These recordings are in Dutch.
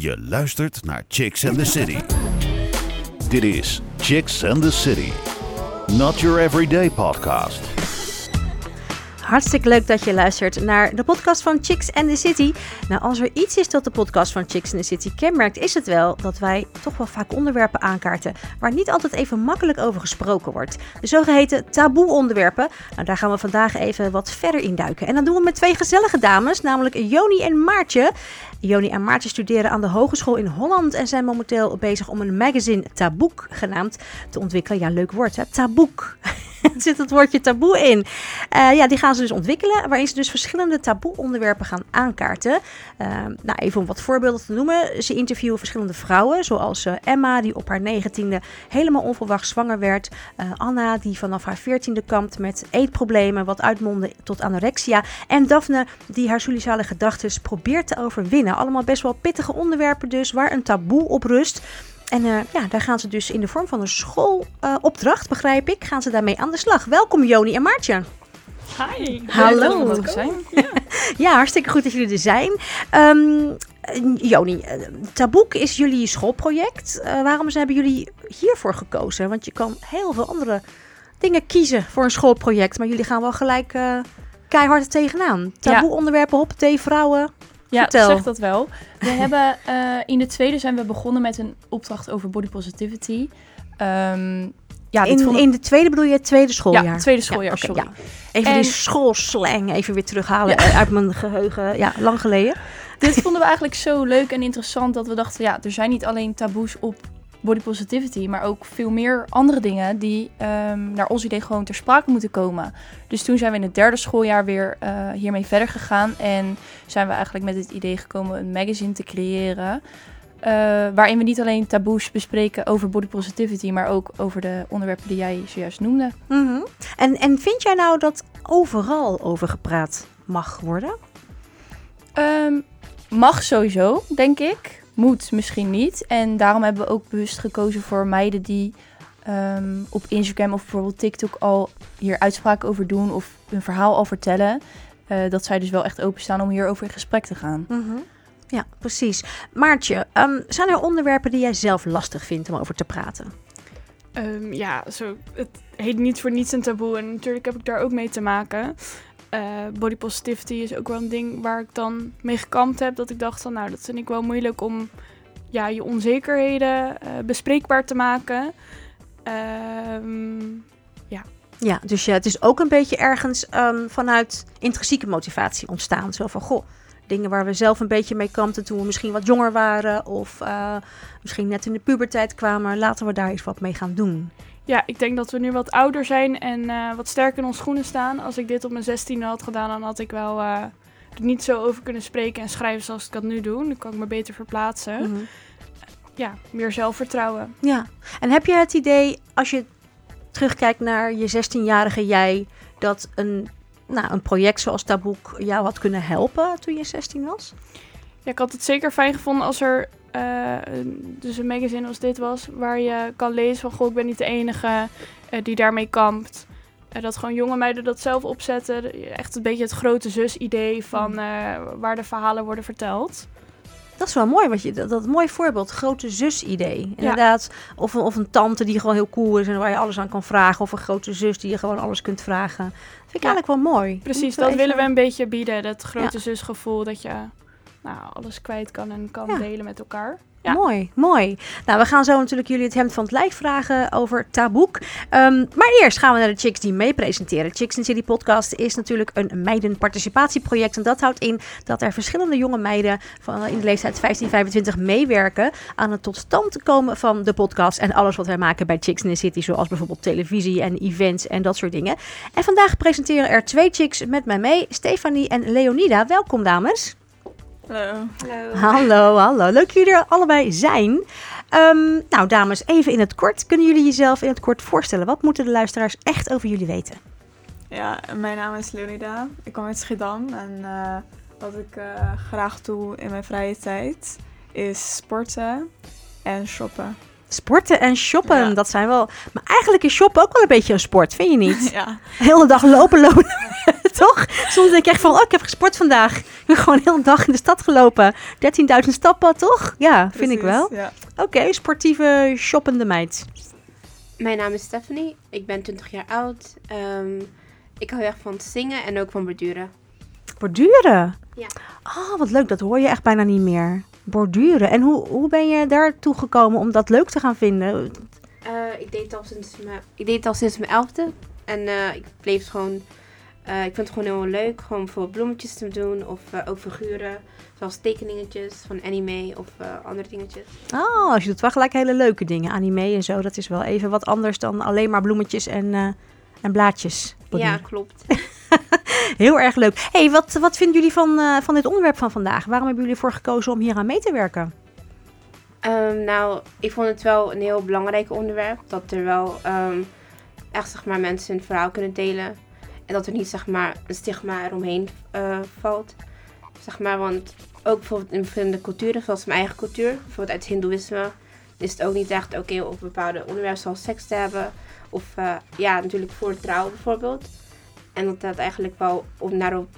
Je luistert naar Chicks and the City. Dit is Chicks and the City. Not your everyday podcast. Hartstikke leuk dat je luistert naar de podcast van Chicks and the City. Nou, als er iets is dat de podcast van Chicks and the City kenmerkt, is het wel dat wij toch wel vaak onderwerpen aankaarten waar niet altijd even makkelijk over gesproken wordt. De zogeheten taboe-onderwerpen. Nou, daar gaan we vandaag even wat verder in duiken. En dat doen we met twee gezellige dames, namelijk Joni en Maartje. Joni en Maartje studeren aan de Hogeschool in Holland en zijn momenteel bezig om een magazine Taboek genaamd te ontwikkelen. Ja, leuk woord hè, Taboek. er zit het woordje taboe in. Uh, ja, die gaan dus ontwikkelen, waarin ze dus verschillende taboe-onderwerpen gaan aankaarten. Uh, nou, even om wat voorbeelden te noemen. Ze interviewen verschillende vrouwen, zoals uh, Emma, die op haar negentiende helemaal onverwacht zwanger werd. Anna, die vanaf haar veertiende kampt met eetproblemen, wat uitmondde tot anorexia. En Daphne, die haar suicidale gedachten probeert te overwinnen. Allemaal best wel pittige onderwerpen dus, waar een taboe op rust. En ja, daar gaan ze dus in de vorm van een schoolopdracht, begrijp ik, gaan ze daarmee aan de slag. Welkom Joni en Maartje. Hi. Hallo. Dat we zijn. Ja. ja. hartstikke goed dat jullie er zijn. Um, Joni, Taboek is jullie schoolproject. Uh, waarom hebben jullie hiervoor gekozen? Want je kan heel veel andere dingen kiezen voor een schoolproject. Maar jullie gaan wel gelijk keihard er tegenaan. Taboe onderwerpen, hoppatee, vrouwen. Ja, Vertel. zeg dat wel. We hebben uh, in de tweede zijn we begonnen met een opdracht over body positivity. Um, ja, in, vond... in de tweede bedoel je het tweede schooljaar? Ja, tweede schooljaar, ja, okay, sorry. Ja. Even en... die schoolslang even weer terughalen ja. uit mijn geheugen. Ja, lang geleden. Dit vonden we eigenlijk zo leuk en interessant dat we dachten, ja, er zijn niet alleen taboes op body positivity, maar ook veel meer andere dingen die um, naar ons idee gewoon ter sprake moeten komen. Dus toen zijn we in het derde schooljaar weer uh, hiermee verder gegaan en zijn we eigenlijk met het idee gekomen een magazine te creëren. Uh, waarin we niet alleen taboes bespreken over body positivity, maar ook over de onderwerpen die jij zojuist noemde. Mm -hmm. en, en vind jij nou dat overal over gepraat mag worden? Um, mag sowieso, denk ik moet misschien niet. En daarom hebben we ook bewust gekozen voor meiden die um, op Instagram of bijvoorbeeld TikTok al hier uitspraken over doen of hun verhaal al vertellen. Uh, dat zij dus wel echt openstaan om hierover in gesprek te gaan. Mm -hmm. Ja, precies. Maartje, um, zijn er onderwerpen die jij zelf lastig vindt om over te praten? Um, ja, zo, het heet niet voor niets een taboe en natuurlijk heb ik daar ook mee te maken. Uh, body positivity is ook wel een ding waar ik dan mee gekampt heb. Dat ik dacht van nou, dat vind ik wel moeilijk om ja, je onzekerheden uh, bespreekbaar te maken. Uh, ja. Ja, dus ja, het is ook een beetje ergens um, vanuit intrinsieke motivatie ontstaan. Zo van, goh, dingen waar we zelf een beetje mee kampten toen we misschien wat jonger waren. Of uh, misschien net in de puberteit kwamen. Laten we daar eens wat mee gaan doen. Ja, ik denk dat we nu wat ouder zijn en uh, wat sterker in onze schoenen staan. Als ik dit op mijn zestiende had gedaan, dan had ik wel uh, er niet zo over kunnen spreken en schrijven zoals ik dat nu doe. Dan kan ik me beter verplaatsen. Mm -hmm. Ja, meer zelfvertrouwen. Ja, en heb je het idee, als je terugkijkt naar je 16-jarige jij, dat een, nou, een project zoals Taboek jou had kunnen helpen toen je 16 was? Ja, ik had het zeker fijn gevonden als er uh, dus een magazine als dit was, waar je kan lezen van, goh, ik ben niet de enige uh, die daarmee kampt. Uh, dat gewoon jonge meiden dat zelf opzetten. Echt een beetje het grote zus-idee van waar de verhalen worden verteld. Dat is wel mooi, wat je, dat, dat mooi voorbeeld, grote zus-idee. Inderdaad, ja. of, of een tante die gewoon heel cool is en waar je alles aan kan vragen. Of een grote zus die je gewoon alles kunt vragen. Dat vind ik ja. eigenlijk wel mooi. Precies, dat even... willen we een beetje bieden. Dat grote zusgevoel dat je nou, alles kwijt kan en kan delen met elkaar. Ja. Mooi, mooi. Nou, we gaan zo natuurlijk jullie het hemd van het lijf vragen over Taboek. Um, maar eerst gaan we naar de chicks die mee presenteren. Chicks in City podcast is natuurlijk een meidenparticipatieproject. En dat houdt in dat er verschillende jonge meiden van in de leeftijd 15-25 meewerken aan het tot stand komen van de podcast. En alles wat wij maken bij Chicks in the City, zoals bijvoorbeeld televisie en events en dat soort dingen. En vandaag presenteren er twee chicks met mij mee, Stefanie en Leonida. Welkom dames. Hallo. hallo. Hallo, hallo. Leuk dat jullie er allebei zijn. Um, nou, dames, even in het kort. Kunnen jullie jezelf in het kort voorstellen? Wat moeten de luisteraars echt over jullie weten? Ja, mijn naam is Leonida. Ik kom uit Schiedam. En uh, wat ik uh, graag doe in mijn vrije tijd is sporten en shoppen. Sporten en shoppen, ja. dat zijn wel... Maar eigenlijk is shoppen ook wel een beetje een sport, vind je niet? Ja. De hele dag lopen, lopen, Toch? Soms denk ik echt van, oh, ik heb gesport vandaag. Ik ben gewoon heel dag in de stad gelopen. 13.000 stappen, toch? Ja, vind ik wel. Ja. Oké, sportieve, shoppende meid. Mijn naam is Stephanie. Ik ben 20 jaar oud. Ehm, ik hou echt van zingen en ook van borduren. Borduren? Ja. Oh, wat leuk. Dat hoor je echt bijna niet meer. Borduren. En hoe, hoe ben je daartoe gekomen om dat leuk te gaan vinden? Eh, ik, deed het al sinds mijn, ik deed het al sinds mijn elfde. En eh, ik bleef gewoon... eh, ik vind het gewoon heel leuk. Gewoon bijvoorbeeld bloemetjes te doen. Of ook figuren. Zoals tekeningetjes van anime of andere dingetjes. Oh, als je doet wel gelijk hele leuke dingen. Anime en zo. Dat is wel even wat anders dan alleen maar bloemetjes en, en blaadjes. Ja, klopt. Heel erg leuk. hey, wat, wat vinden jullie van, eh, van dit onderwerp van vandaag? Waarom hebben jullie ervoor gekozen om hier aan mee te werken? Ehm, nou, ik vond het wel een heel belangrijk onderwerp. Dat er wel ehm, echt zeg maar, mensen hun verhaal kunnen delen. En dat er niet zeg maar, een stigma eromheen eh, valt. Zeg maar, want ook bijvoorbeeld in verschillende culturen, zoals mijn eigen cultuur, bijvoorbeeld uit Hindoeïsme, is het ook niet echt oké om bepaalde onderwerpen zoals seks te hebben. Of eh, ja, natuurlijk voor trouw bijvoorbeeld. En dat dat eigenlijk wel op, naar op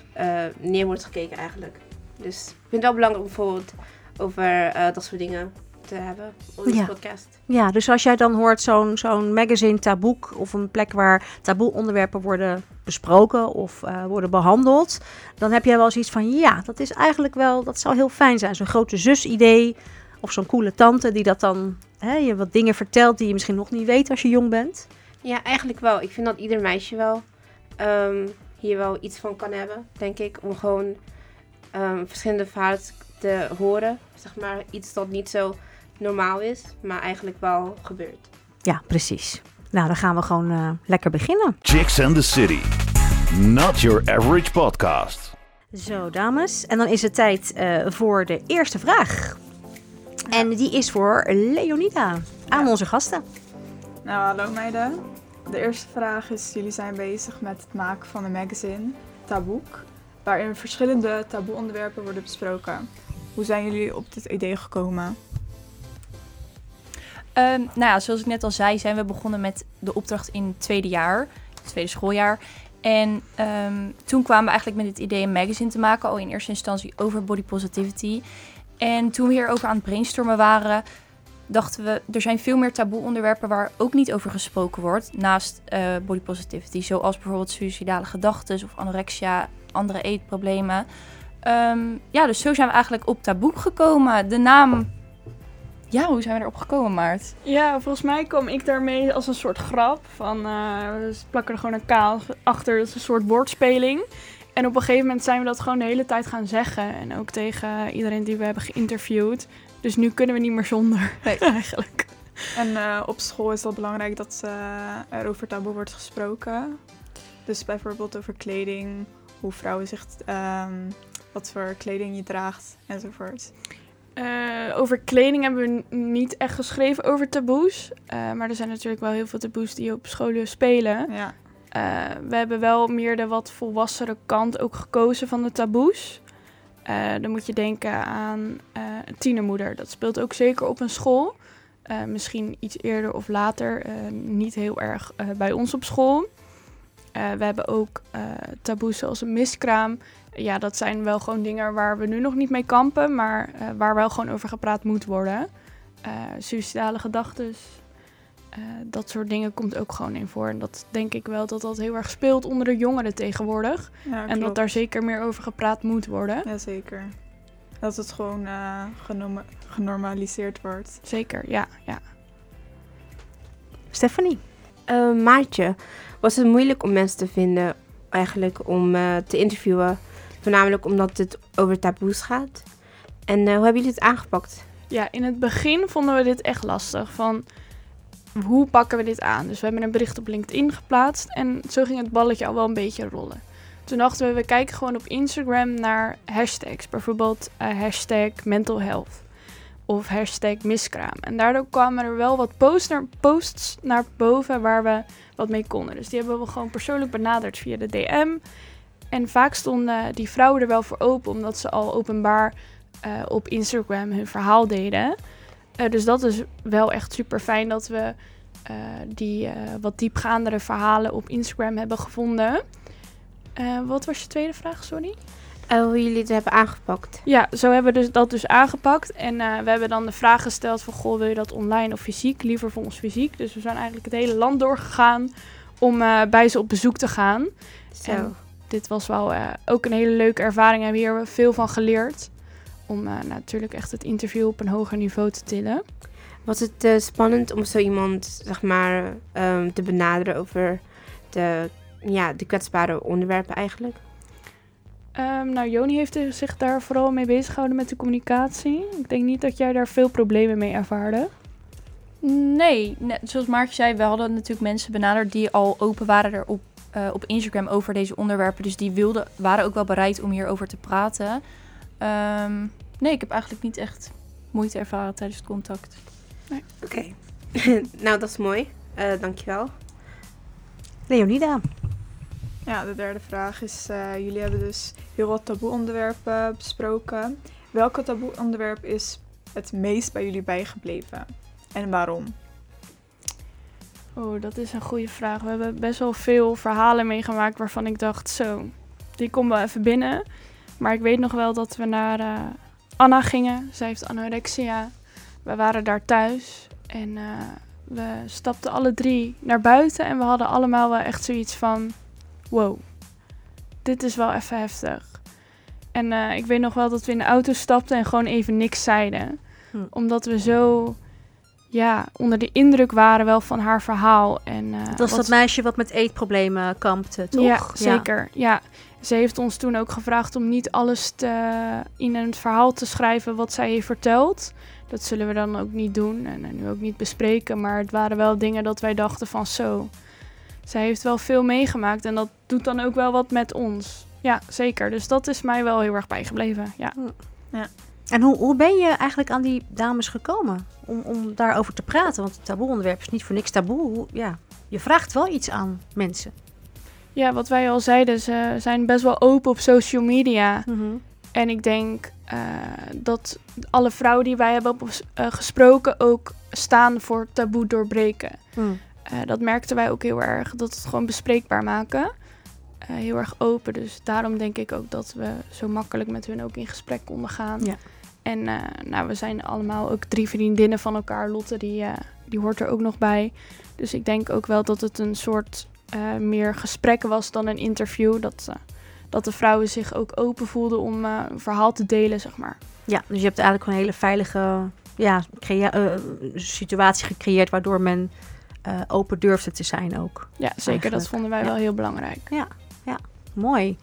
neer wordt gekeken eigenlijk. Dus ik vind het wel belangrijk om bijvoorbeeld over eh, dat soort dingen te hebben op deze Ja. podcast. Ja, dus als jij dan hoort zo'n zo'n magazine, taboek of een plek waar taboe onderwerpen worden besproken of eh, worden behandeld, dan heb jij wel zoiets van ja, dat is eigenlijk wel, dat zou heel fijn zijn. Zo'n grote zus-idee of zo'n coole tante die dat dan hè, je wat dingen vertelt die je misschien nog niet weet als je jong bent. Ja, eigenlijk wel. Ik vind dat ieder meisje wel ehm, hier wel iets van kan hebben, denk ik. Om gewoon ehm, verschillende verhalen te horen. Zeg maar iets dat niet zo normaal is, maar eigenlijk wel gebeurt. Ja, precies. Nou, dan gaan we gewoon eh, lekker beginnen. Chicks and the City. Not your average podcast. Zo, dames. En dan is het tijd eh, voor de eerste vraag. En die is voor Leonida aan Ja. onze gasten. Nou, hallo meiden. De eerste vraag is, jullie zijn bezig met het maken van een magazine, Taboek, waarin verschillende taboe-onderwerpen worden besproken. Hoe zijn jullie op dit idee gekomen? Ehm, nou ja, zoals ik net al zei, zijn we begonnen met de opdracht in het tweede jaar, het tweede schooljaar. En ehm, toen kwamen we eigenlijk met het idee een magazine te maken, al in eerste instantie over body positivity. En toen we hierover aan het brainstormen waren, dachten we, er zijn veel meer taboe onderwerpen waar ook niet over gesproken wordt, naast eh, body positivity. Zoals bijvoorbeeld suicidale gedachten of anorexia, andere eetproblemen. Ehm, ja, dus zo zijn we eigenlijk op taboe gekomen. De naam... Ja, hoe zijn we erop gekomen, Maart? Ja, volgens mij kwam ik daarmee als een soort grap. Van, eh we plakken er gewoon een kaal achter, dat is een soort woordspeling. En op een gegeven moment zijn we dat gewoon de hele tijd gaan zeggen. En ook tegen iedereen die we hebben geïnterviewd. Dus nu kunnen we niet meer zonder, Nee. eigenlijk. En eh, op school is het belangrijk dat eh, er over taboe wordt gesproken. Dus bijvoorbeeld over kleding, hoe vrouwen zich, ehm, wat voor kleding je draagt enzovoort. Eh, over kleding hebben we niet echt geschreven over taboes. Maar er zijn natuurlijk wel heel veel taboes die op scholen spelen. Ja, we hebben wel meer de wat volwassere kant ook gekozen van de taboes. Eh, dan moet je denken aan eh, tienermoeder. Dat speelt ook zeker op een school. Eh, misschien iets eerder of later. niet heel erg bij ons op school. We hebben ook taboes zoals een miskraam. Ja, dat zijn wel gewoon dingen waar we nu nog niet mee kampen. Maar waar wel gewoon over gepraat moet worden. Suicidale gedachten. Eh, dat soort dingen komt ook gewoon in voor. En dat denk ik wel dat dat heel erg speelt onder de jongeren tegenwoordig. ja en dat daar zeker meer over gepraat moet worden. Jazeker. Dat het gewoon eh, genorma- genormaliseerd wordt. Zeker, ja. ja. Stephanie. Eh, Maartje, was het moeilijk om mensen te vinden eigenlijk om eh, te interviewen? Voornamelijk omdat het over taboes gaat. En eh, hoe hebben jullie het aangepakt? Ja, in het begin vonden we dit echt lastig. Van hoe pakken we dit aan? Dus we hebben een bericht op LinkedIn geplaatst. En zo ging het balletje al wel een beetje rollen. Toen dachten we, we kijken gewoon op Instagram naar hashtags. Bijvoorbeeld eh, hashtag mental health. Of hashtag miskraam. En daardoor kwamen er wel wat posts naar, posts naar boven waar we wat mee konden. Dus die hebben we gewoon persoonlijk benaderd via de DM. En vaak stonden die vrouwen er wel voor open, omdat ze al openbaar eh, op Instagram hun verhaal deden. Eh, dus dat is wel echt super fijn dat we eh, die eh, wat diepgaandere verhalen op Instagram hebben gevonden. Wat was je tweede vraag, sorry? Hoe jullie het hebben aangepakt. Ja, zo hebben we dus dat dus aangepakt. En we hebben dan de vraag gesteld van... Goh, wil je dat online of fysiek? Liever voor ons fysiek. Dus we zijn eigenlijk het hele land doorgegaan... om bij ze op bezoek te gaan. Zo. En dit was wel ook een hele leuke ervaring. Hebben we hier veel van geleerd. Om eh, natuurlijk echt het interview op een hoger niveau te tillen. Was het eh, spannend om zo iemand zeg maar, ehm, te benaderen over de, ja, de kwetsbare onderwerpen eigenlijk? Ehm, nou, Joni heeft zich daar vooral mee bezig gehouden met de communicatie. Ik denk niet dat jij daar veel problemen mee ervaarde. Nee, net zoals Maartje zei, we hadden natuurlijk mensen benaderd die al open waren er op, eh, op Instagram over deze onderwerpen. Dus die wilden, waren ook wel bereid om hierover te praten. Ehm, nee, ik heb eigenlijk niet echt moeite ervaren tijdens het contact. Oké. nou, dat is mooi. Eh dankjewel. Leonida. Ja, de derde vraag is, eh, jullie hebben dus heel wat taboe-onderwerpen besproken. Welke taboe-onderwerp is het meest bij jullie bijgebleven? En waarom? Oh, dat is een goede vraag. We hebben best wel veel verhalen meegemaakt waarvan ik dacht, zo, die komt wel even binnen. Maar ik weet nog wel dat we naar eh, Anna gingen. Zij heeft anorexia. We waren daar thuis en eh, we stapten alle drie naar buiten. En we hadden allemaal wel echt zoiets van, wow, dit is wel even heftig. En eh, ik weet nog wel dat we in de auto stapten en gewoon even niks zeiden. Hm. Omdat we zo ja, onder de indruk waren wel van haar verhaal. En, eh, Dat was wat dat meisje wat met eetproblemen kampte, toch? Ja, zeker. Ja. Ze heeft ons toen ook gevraagd om niet alles te, in een verhaal te schrijven wat zij heeft verteld. Dat zullen we dan ook niet doen en eh, nu ook niet bespreken. Maar het waren wel dingen dat wij dachten van zo. Zij heeft wel veel meegemaakt en dat doet dan ook wel wat met ons. Ja, zeker. Dus dat is mij wel heel erg bijgebleven. Ja. En hoe, hoe ben je eigenlijk aan die dames gekomen om, om daarover te praten? Want het taboe-onderwerp is niet voor niks taboe. Ja, je vraagt wel iets aan mensen. ja, wat wij al zeiden, ze zijn best wel open op social media. Mhm. En ik denk eh, dat alle vrouwen die wij hebben op, eh, gesproken ook staan voor taboe doorbreken. Mm. Eh, dat merkten wij ook heel erg, dat het gewoon bespreekbaar maken. Heel erg open, dus daarom denk ik ook dat we zo makkelijk met hun ook in gesprek konden gaan. Ja. En eh, nou, we zijn allemaal ook drie vriendinnen van elkaar. Lotte, die, eh, die hoort er ook nog bij. Dus ik denk ook wel dat het een soort eh, meer gesprek was dan een interview. Dat, dat de vrouwen zich ook open voelden om een verhaal te delen, zeg maar. Ja, dus je hebt eigenlijk een hele veilige ja, situatie gecreëerd waardoor men open durfde te zijn ook. Ja, zeker. Eigenlijk, Dat vonden wij ja. wel heel belangrijk. Mooi.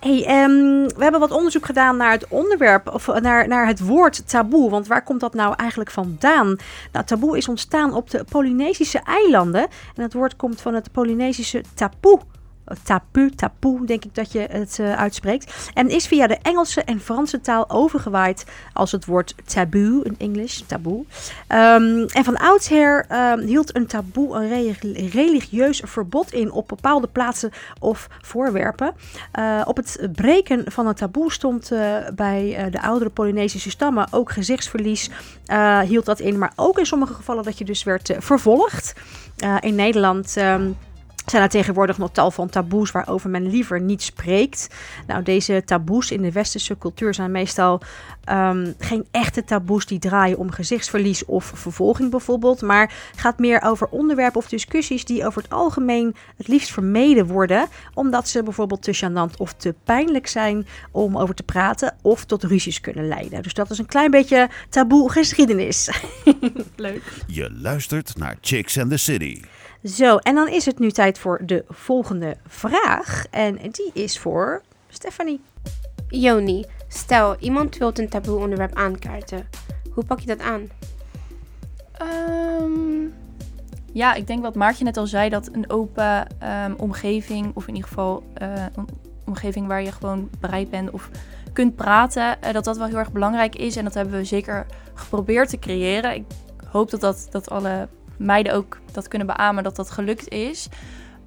Hey, ehm, we hebben wat onderzoek gedaan naar het onderwerp, of eh, naar, naar het woord taboe. Want waar komt dat nou eigenlijk vandaan? Nou, taboe is ontstaan op de Polynesische eilanden. En het woord komt van het Polynesische tapoe. Eh, Tapu, tapoe, denk ik dat je het eh, uitspreekt. En is via de Engelse en Franse taal overgewaaid als het woord taboe in Engels, taboe. Ehm, en van oudsher ehm, hield een taboe een re- religieus verbod in op bepaalde plaatsen of voorwerpen. Uh, op het breken van het taboe stond uh, bij de oudere Polynesische stammen ook gezichtsverlies. Hield dat in, maar ook in sommige gevallen dat je dus werd vervolgd. In Nederland. Um, zijn er tegenwoordig nog tal van taboes waarover men liever niet spreekt. Nou, deze taboes in de westerse cultuur zijn meestal um, geen echte taboes die draaien om gezichtsverlies of vervolging bijvoorbeeld. Maar gaat meer over onderwerpen of discussies die over het algemeen het liefst vermeden worden. Omdat ze bijvoorbeeld te gênant of te pijnlijk zijn om over te praten of tot ruzies kunnen leiden. Dus dat is een klein beetje taboe geschiedenis. Leuk. Je luistert naar Chicks and the City. Zo, en dan is het nu tijd voor de volgende vraag. En die is voor Stephanie. Joni, stel iemand wil een taboe onderwerp aankaarten. Hoe pak je dat aan? Um, ja, ik denk wat Maartje net al zei, dat een open um, omgeving, of in ieder geval uh, een omgeving waar je gewoon bereid bent of kunt praten, uh, dat dat wel heel erg belangrijk is. En dat hebben we zeker geprobeerd te creëren. Ik hoop dat, dat, dat alle meiden ook dat kunnen beamen dat dat gelukt is.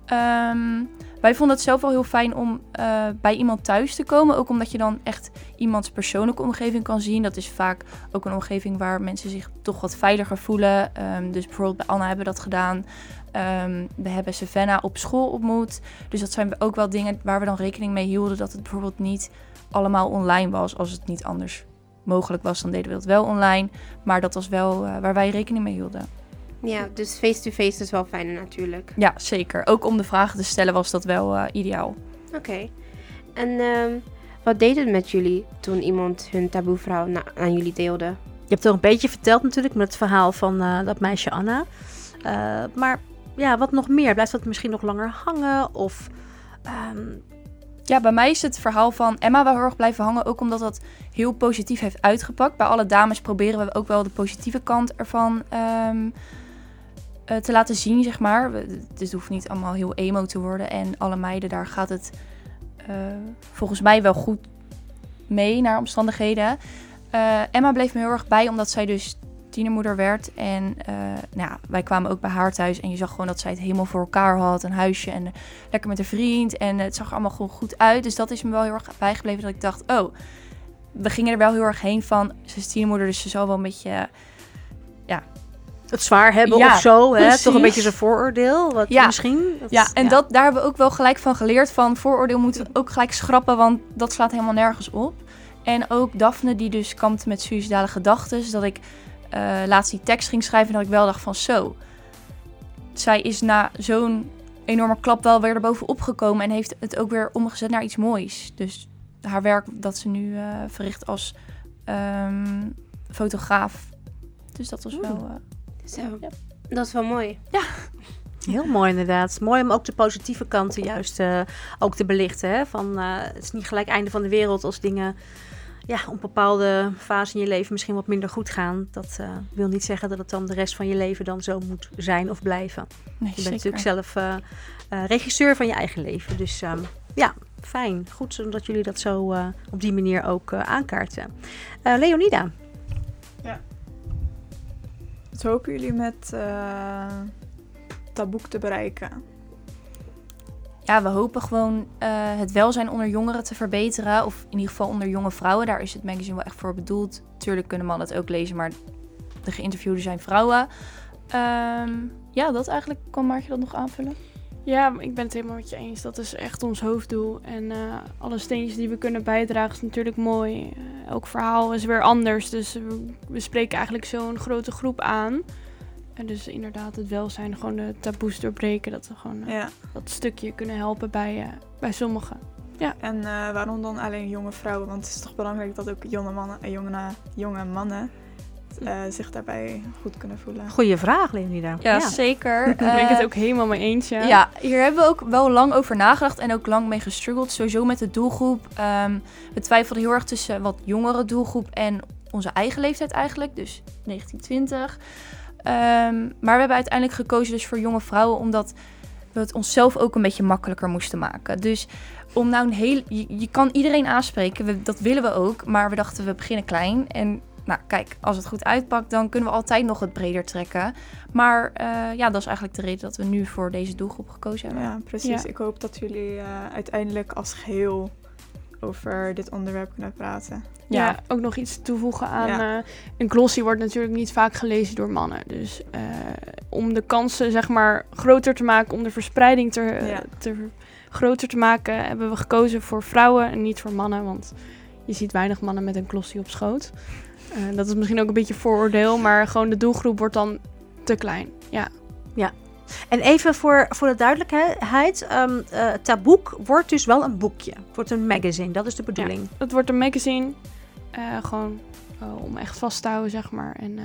Ehm, wij vonden het zelf wel heel fijn om eh, bij iemand thuis te komen. Ook omdat je dan echt iemands persoonlijke omgeving kan zien. Dat is vaak ook een omgeving waar mensen zich toch wat veiliger voelen. Ehm, dus bijvoorbeeld bij Anna hebben we dat gedaan. Ehm, we hebben Savannah op school ontmoet. Dus dat zijn ook wel dingen waar we dan rekening mee hielden. Dat het bijvoorbeeld niet allemaal online was. Als het niet anders mogelijk was, dan deden we dat wel online. Maar dat was wel eh, waar wij rekening mee hielden. Ja, dus face-to-face is wel fijn natuurlijk. Ja, zeker. Ook om de vragen te stellen was dat wel eh, ideaal. Oké. En ehm, wat deed het met jullie toen iemand hun taboe-verhaal na- aan jullie deelde? Je hebt al een beetje verteld natuurlijk met het verhaal van eh, dat meisje Anna. Eh, maar ja, wat nog meer? Blijft dat misschien nog langer hangen? Of ehm, Ja, bij mij is het verhaal van Emma wel heel erg blijven hangen. Ook omdat dat heel positief heeft uitgepakt. Bij alle dames proberen we ook wel de positieve kant ervan ehm, eh, te laten zien, zeg maar. We- Het hoeft niet allemaal heel emo te worden. En alle meiden, daar gaat het eh, volgens mij wel goed mee naar omstandigheden. Eh, Emma bleef me heel erg bij, omdat zij dus tienermoeder werd. En nou ja, wij kwamen ook bij haar thuis. En je zag gewoon dat zij het helemaal voor elkaar had. Een huisje en lekker met een vriend. En het zag er allemaal gewoon goed uit. Dus dat is me wel heel erg bijgebleven. Dat ik dacht, oh, we gingen er wel heel erg heen van. Ze is tienermoeder, dus ze zal wel een beetje... het zwaar hebben Ja, of zo? Hè? Toch een beetje zo'n vooroordeel? Wat Ja. misschien? Dat- Ja, en Dat, daar hebben we ook wel gelijk van geleerd. Van vooroordeel moeten we ook gelijk schrappen, want dat slaat helemaal nergens op. En ook Daphne, die dus kampte met suïcidale gedachten. Dat ik eh, laatst die tekst ging schrijven en dat ik wel dacht van zo. Zij is na zo'n enorme klap wel weer erbovenop gekomen en heeft het ook weer omgezet naar iets moois. Dus haar werk dat ze nu eh, verricht als ehm, fotograaf. Dus dat was wel... eh, Zo, Ja. dat is wel mooi. Heel mooi inderdaad. Mooi om ook de positieve kanten juist eh, ook te belichten. Hè? Van, eh, het is niet gelijk einde van de wereld als dingen ja, op een bepaalde fase in je leven misschien wat minder goed gaan. Dat eh, wil niet zeggen dat het dan de rest van je leven dan zo moet zijn of blijven. nee, Je bent zeker. natuurlijk zelf eh, eh, regisseur van je eigen leven. Dus ehm, ja, fijn. Goed dat jullie dat zo eh, op die manier ook eh, aankaarten. Eh, Leonida, Hopen jullie met eh Taboek te bereiken? Ja, we hopen gewoon eh, het welzijn onder jongeren te verbeteren. Of in ieder geval onder jonge vrouwen. Daar is het magazine wel echt voor bedoeld. Tuurlijk kunnen mannen het ook lezen, maar de geïnterviewden zijn vrouwen. Ehm, ja, dat eigenlijk. Kan Maartje dat nog aanvullen? Ja, ik ben het helemaal met je eens. Dat is echt ons hoofddoel. En eh, alle steentjes die we kunnen bijdragen is natuurlijk mooi. Eh, elk verhaal is weer anders. Dus we, we spreken eigenlijk zo'n grote groep aan. En dus inderdaad het welzijn, gewoon de taboes doorbreken. Dat we gewoon eh, Ja. dat stukje kunnen helpen bij, bij sommigen. En eh, waarom dan alleen jonge vrouwen? Want het is toch belangrijk dat ook jonge mannen, jonge, jonge mannen eh, zich daarbij goed kunnen voelen. goede vraag Leonida. Ja, zeker. Daar ben ik het Eh, ook helemaal mee eens, ja. Ja, hier hebben we ook wel lang over nagedacht en ook lang mee gestruggeld. Sowieso met de doelgroep. Ehm, we twijfelden heel erg tussen wat jongere doelgroep en onze eigen leeftijd eigenlijk. Dus 1920. Ehm, maar we hebben uiteindelijk gekozen dus voor jonge vrouwen omdat we het onszelf ook een beetje makkelijker moesten maken. Dus om nou een heel... Je, je kan iedereen aanspreken, we, dat willen we ook. Maar we dachten we beginnen klein en... Nou, kijk, als het goed uitpakt, dan kunnen we altijd nog het breder trekken. Maar eh, ja, dat is eigenlijk de reden dat we nu voor deze doelgroep gekozen hebben. Ja, precies. Ja. Ik hoop dat jullie eh, uiteindelijk als geheel over dit onderwerp kunnen praten. Ja, Ja. ook nog iets toevoegen aan. Ja. eh, een glossy wordt natuurlijk niet vaak gelezen door mannen. Dus eh, om de kansen zeg maar groter te maken, om de verspreiding te, Ja. te groter te maken, hebben we gekozen voor vrouwen en niet voor mannen. Want je ziet weinig mannen met een glossy op schoot. Eh, dat is misschien ook een beetje vooroordeel, maar gewoon de doelgroep wordt dan te klein. Ja, En even voor, voor de duidelijkheid. eh, Taboek wordt dus wel een boekje. Het wordt een magazine. Dat is de bedoeling. het wordt een magazine, eh, gewoon om echt vast te houden zeg maar. En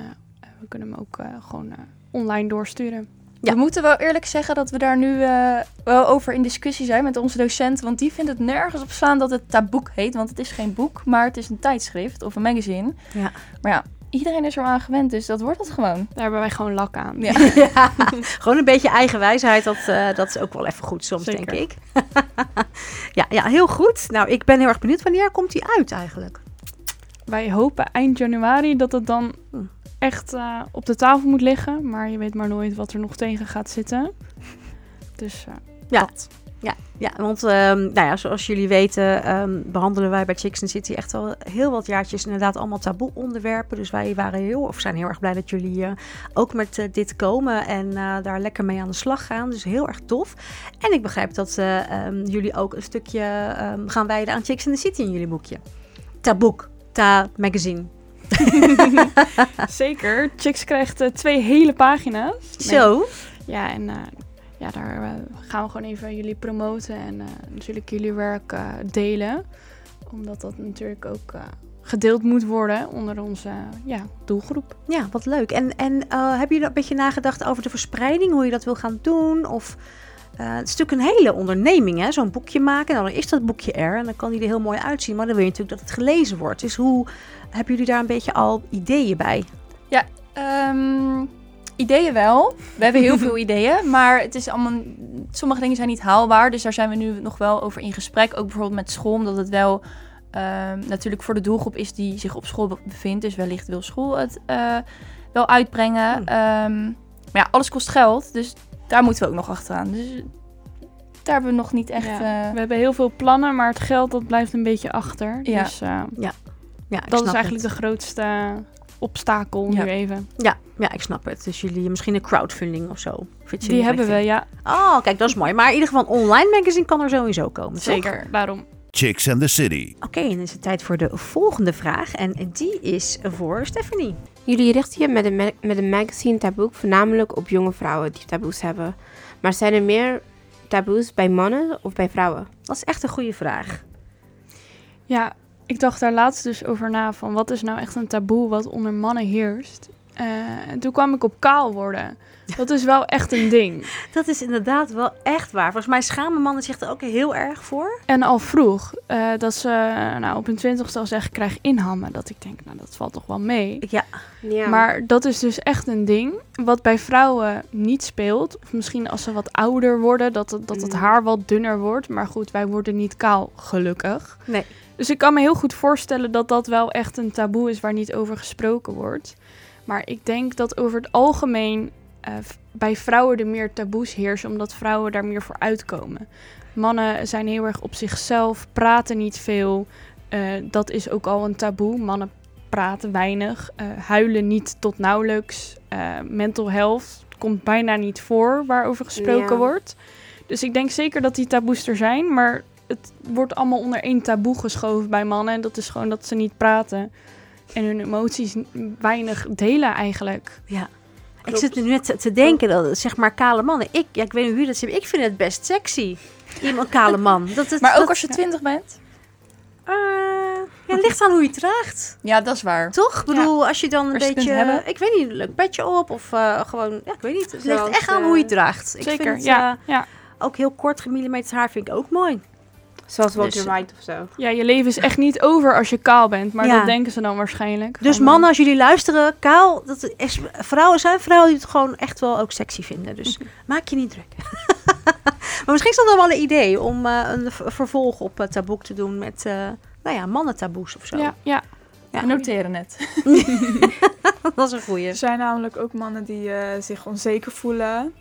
we kunnen hem ook gewoon online doorsturen. Ja. We moeten wel eerlijk zeggen dat we daar nu eh, wel over in discussie zijn met onze docent. Want die vindt het nergens op slaan dat het taboek heet. Want het is geen boek, maar het is een tijdschrift of een magazine. Ja. Maar ja, iedereen is er aan gewend, dus dat wordt het gewoon. Daar hebben wij gewoon lak aan. Ja. Ja, gewoon een beetje eigen wijsheid. Dat, eh, dat is ook wel even goed soms, Zeker. denk ik. ja, ja, heel goed. Nou, ik ben heel erg benieuwd. Wanneer komt die uit eigenlijk? Wij hopen eind januari dat het dan Hm. Echt eh, op de tafel moet liggen. Maar je weet maar nooit wat er nog tegen gaat zitten. Dus eh, Ja. Dat. Ja, ja want ehm, nou ja, zoals jullie weten ehm, behandelen wij bij Chicks in City echt al heel wat jaartjes inderdaad allemaal taboe onderwerpen. Dus wij waren heel, of zijn heel erg blij dat jullie eh, ook met dit komen en daar lekker mee aan de slag gaan. Dus heel erg tof. En ik begrijp dat eh, ehm, jullie ook een stukje gaan wijden aan Chicks in the City in jullie boekje. Taboek, Ta Magazine. Zeker. Chicks krijgt eh, twee hele pagina's. Nee. Zo. Ja, en eh, ja, daar eh, gaan we gewoon even jullie promoten en natuurlijk jullie werk delen. Omdat dat natuurlijk ook gedeeld moet worden onder onze ja, doelgroep. Ja, wat leuk. En, en hebben jullie een beetje nagedacht over de verspreiding, hoe je dat wil gaan doen? Of, eh, het is natuurlijk een hele onderneming, hè? zo'n boekje maken. Nou, dan is dat boekje er en dan kan die er heel mooi uitzien. Maar dan wil je natuurlijk dat het gelezen wordt. Dus hoe hebben jullie daar een beetje al ideeën bij? Ehm, ideeën wel. We hebben heel veel ideeën, maar het is allemaal, sommige dingen zijn niet haalbaar. Dus daar zijn we nu nog wel over in gesprek. Ook bijvoorbeeld met school, omdat het wel ehm, natuurlijk voor de doelgroep is die zich op school be- bevindt. Dus wellicht wil school het eh, wel uitbrengen. Hmm. Ehm, maar ja, alles kost geld, dus daar moeten we ook nog achteraan. Dus daar hebben we nog niet echt... Ja. eh, We hebben heel veel plannen, maar het geld dat blijft een beetje achter. Ja. Dus eh, Ja, ik dat is eigenlijk het. de grootste obstakel Ja. nu even. Ja, ja, ik snap het. Dus jullie misschien een crowdfunding of zo. Vind je Die hebben we, ja. Oh, kijk, dat is mooi. Maar in ieder geval een online magazine kan er sowieso komen. toch? Zeker, daarom. Chicks and the City. Oké, en dan is het tijd voor de volgende vraag. En die is voor Stephanie. Jullie richten je met een, ma- met een magazine taboe voornamelijk op jonge vrouwen die taboes hebben. Maar zijn er meer taboes bij mannen of bij vrouwen? Dat is echt een goede vraag. Ja, ik dacht daar laatst dus over na van wat is nou echt een taboe wat onder mannen heerst. Eh, en toen kwam ik op kaal worden. Dat is wel echt een ding. Dat is inderdaad wel echt waar. Volgens mij schamen mannen zich er ook heel erg voor. En al vroeg eh, dat ze nou, op hun twintigste al zeggen, ik krijg inhammen. Dat ik denk, nou dat valt toch wel mee. Ja, Ja. Maar dat is dus echt een ding wat bij vrouwen niet speelt. Of misschien als ze wat ouder worden, dat het, dat het Mm. haar wat dunner wordt. Maar goed, wij worden niet kaal, gelukkig. nee. Dus ik kan me heel goed voorstellen dat dat wel echt een taboe is waar niet over gesproken wordt. Maar ik denk dat over het algemeen eh, bij vrouwen er meer taboes heersen, omdat vrouwen daar meer voor uitkomen. Mannen zijn heel erg op zichzelf, praten niet veel. Eh, dat is ook al een taboe. Mannen praten weinig, eh, huilen niet tot nauwelijks. Mental health komt bijna niet voor waarover gesproken Ja. wordt. Dus ik denk zeker dat die taboes er zijn, maar het wordt allemaal onder één taboe geschoven bij mannen. En dat is gewoon dat ze niet praten en hun emoties weinig delen eigenlijk. Ja. Ik zit nu net te- te denken dat, zeg maar, kale mannen. Ik, ja, ik weet niet hoe je dat zegt. Ik vind het best sexy. Iemand kale man. Dat, het, maar ook dat, als je twintig bent? eh, ja, het ligt aan hoe je het draagt. Ja, dat is waar. Toch? Ik bedoel, als je dan een Als je het beetje, ik weet niet, een leuk petje op of eh, gewoon, ja, ik weet niet. Het ligt echt aan eh, hoe je het draagt. Ik Zeker, vind ja, eh, ja. ook heel kort gemillimeterd haar vind ik ook mooi. Zoals Walter Dus, White of zo. Ja, je leven is echt niet over als je kaal bent, maar Ja. dat denken ze dan waarschijnlijk. Dus mannen, als jullie luisteren, kaal, dat is, vrouwen zijn vrouwen die het gewoon echt wel ook sexy vinden. Dus maak je niet druk. maar misschien is dat dan wel een idee om eh, een vervolg op het taboek te doen met, eh, nou ja, mannentaboes of zo. eh, Ja, ja. Ja. We noteren het. dat is een goeie. Er zijn namelijk ook mannen die eh, zich onzeker voelen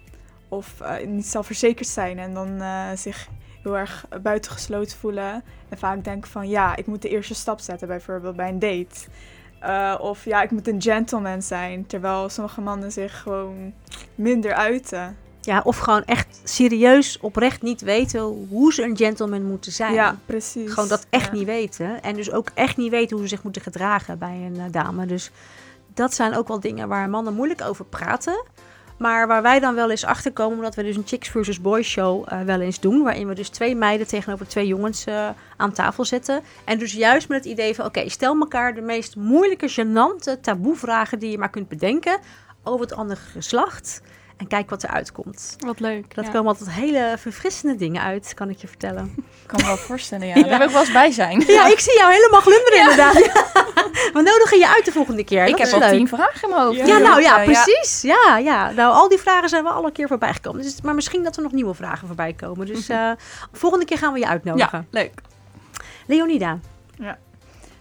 of eh, niet zelfverzekerd zijn en dan eh, zich heel erg buitengesloten voelen. En vaak denken van ja, ik moet de eerste stap zetten, bijvoorbeeld bij een date. Eh, of ja, ik moet een gentleman zijn, terwijl sommige mannen zich gewoon minder uiten. Ja, of gewoon echt serieus, oprecht niet weten hoe ze een gentleman moeten zijn. Ja, precies. Gewoon dat echt Ja. niet weten. En dus ook echt niet weten hoe ze zich moeten gedragen bij een eh, dame. Dus dat zijn ook wel dingen waar mannen moeilijk over praten. Maar waar wij dan wel eens achter komen, omdat we dus een Chicks versus Boys show eh, wel eens doen. Waarin we dus twee meiden tegenover twee jongens eh, aan tafel zetten. En dus juist met het idee van, oké, stel elkaar de meest moeilijke, gênante taboevragen die je maar kunt bedenken over het andere geslacht. En kijk wat eruit komt. Wat leuk. Dat ja. komen altijd hele verfrissende dingen uit, kan ik je vertellen. Ik kan me wel voorstellen, ja. Daar wil ik wel eens bij zijn. Ja, ik zie jou helemaal glunderen inderdaad. We nodigen je uit de volgende keer. ik Dat heb is al leuk. tien vragen in mijn hoofd. Ja. Ja, nou ja, precies. Ja, ja. Nou, al die vragen zijn wel alle keer voorbij gekomen. Dus, maar misschien dat er nog nieuwe vragen voorbij komen. Dus eh, volgende keer gaan we je uitnodigen. Ja, leuk. Leonida.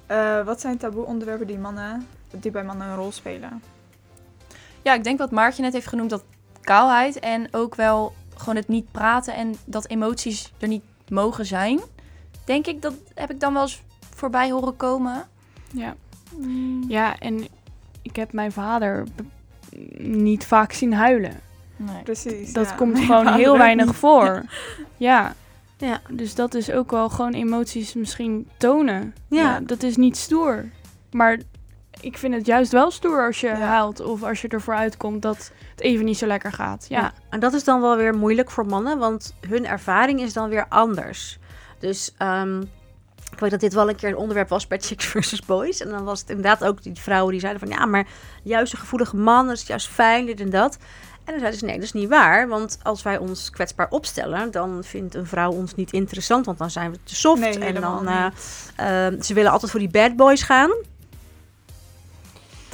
Eh, wat zijn taboe onderwerpen die, mannen, die bij mannen een rol spelen? Ja, ik denk wat Maartje net heeft genoemd, dat kaalheid en ook wel gewoon het niet praten en dat emoties er niet mogen zijn. Denk ik, dat heb ik dan wel eens voorbij horen komen. Ja. ja, en ik heb mijn vader niet vaak zien huilen. Nee. Precies. Dat ja. komt gewoon heel weinig niet. voor. Ja. Ja. Dus dat is ook wel gewoon emoties misschien tonen. Ja. dat is niet stoer. Maar ik vind het juist wel stoer als je Ja. huilt of als je ervoor uitkomt dat het even niet zo lekker gaat. Ja. Ja. en dat is dan wel weer moeilijk voor mannen, want hun ervaring is dan weer anders. Dus ehm, ik weet dat dit wel een keer een onderwerp was bij Chicks versus Boys. En dan was het inderdaad ook die vrouwen die zeiden van ja, maar juist een gevoelige man, is juist fijn, dit en dat. En dan zeiden ze nee, dat is niet waar. Want als wij ons kwetsbaar opstellen, dan vindt een vrouw ons niet interessant, want dan zijn we te soft. Nee, en dan, eh, niet. eh, ze willen altijd voor die bad boys gaan.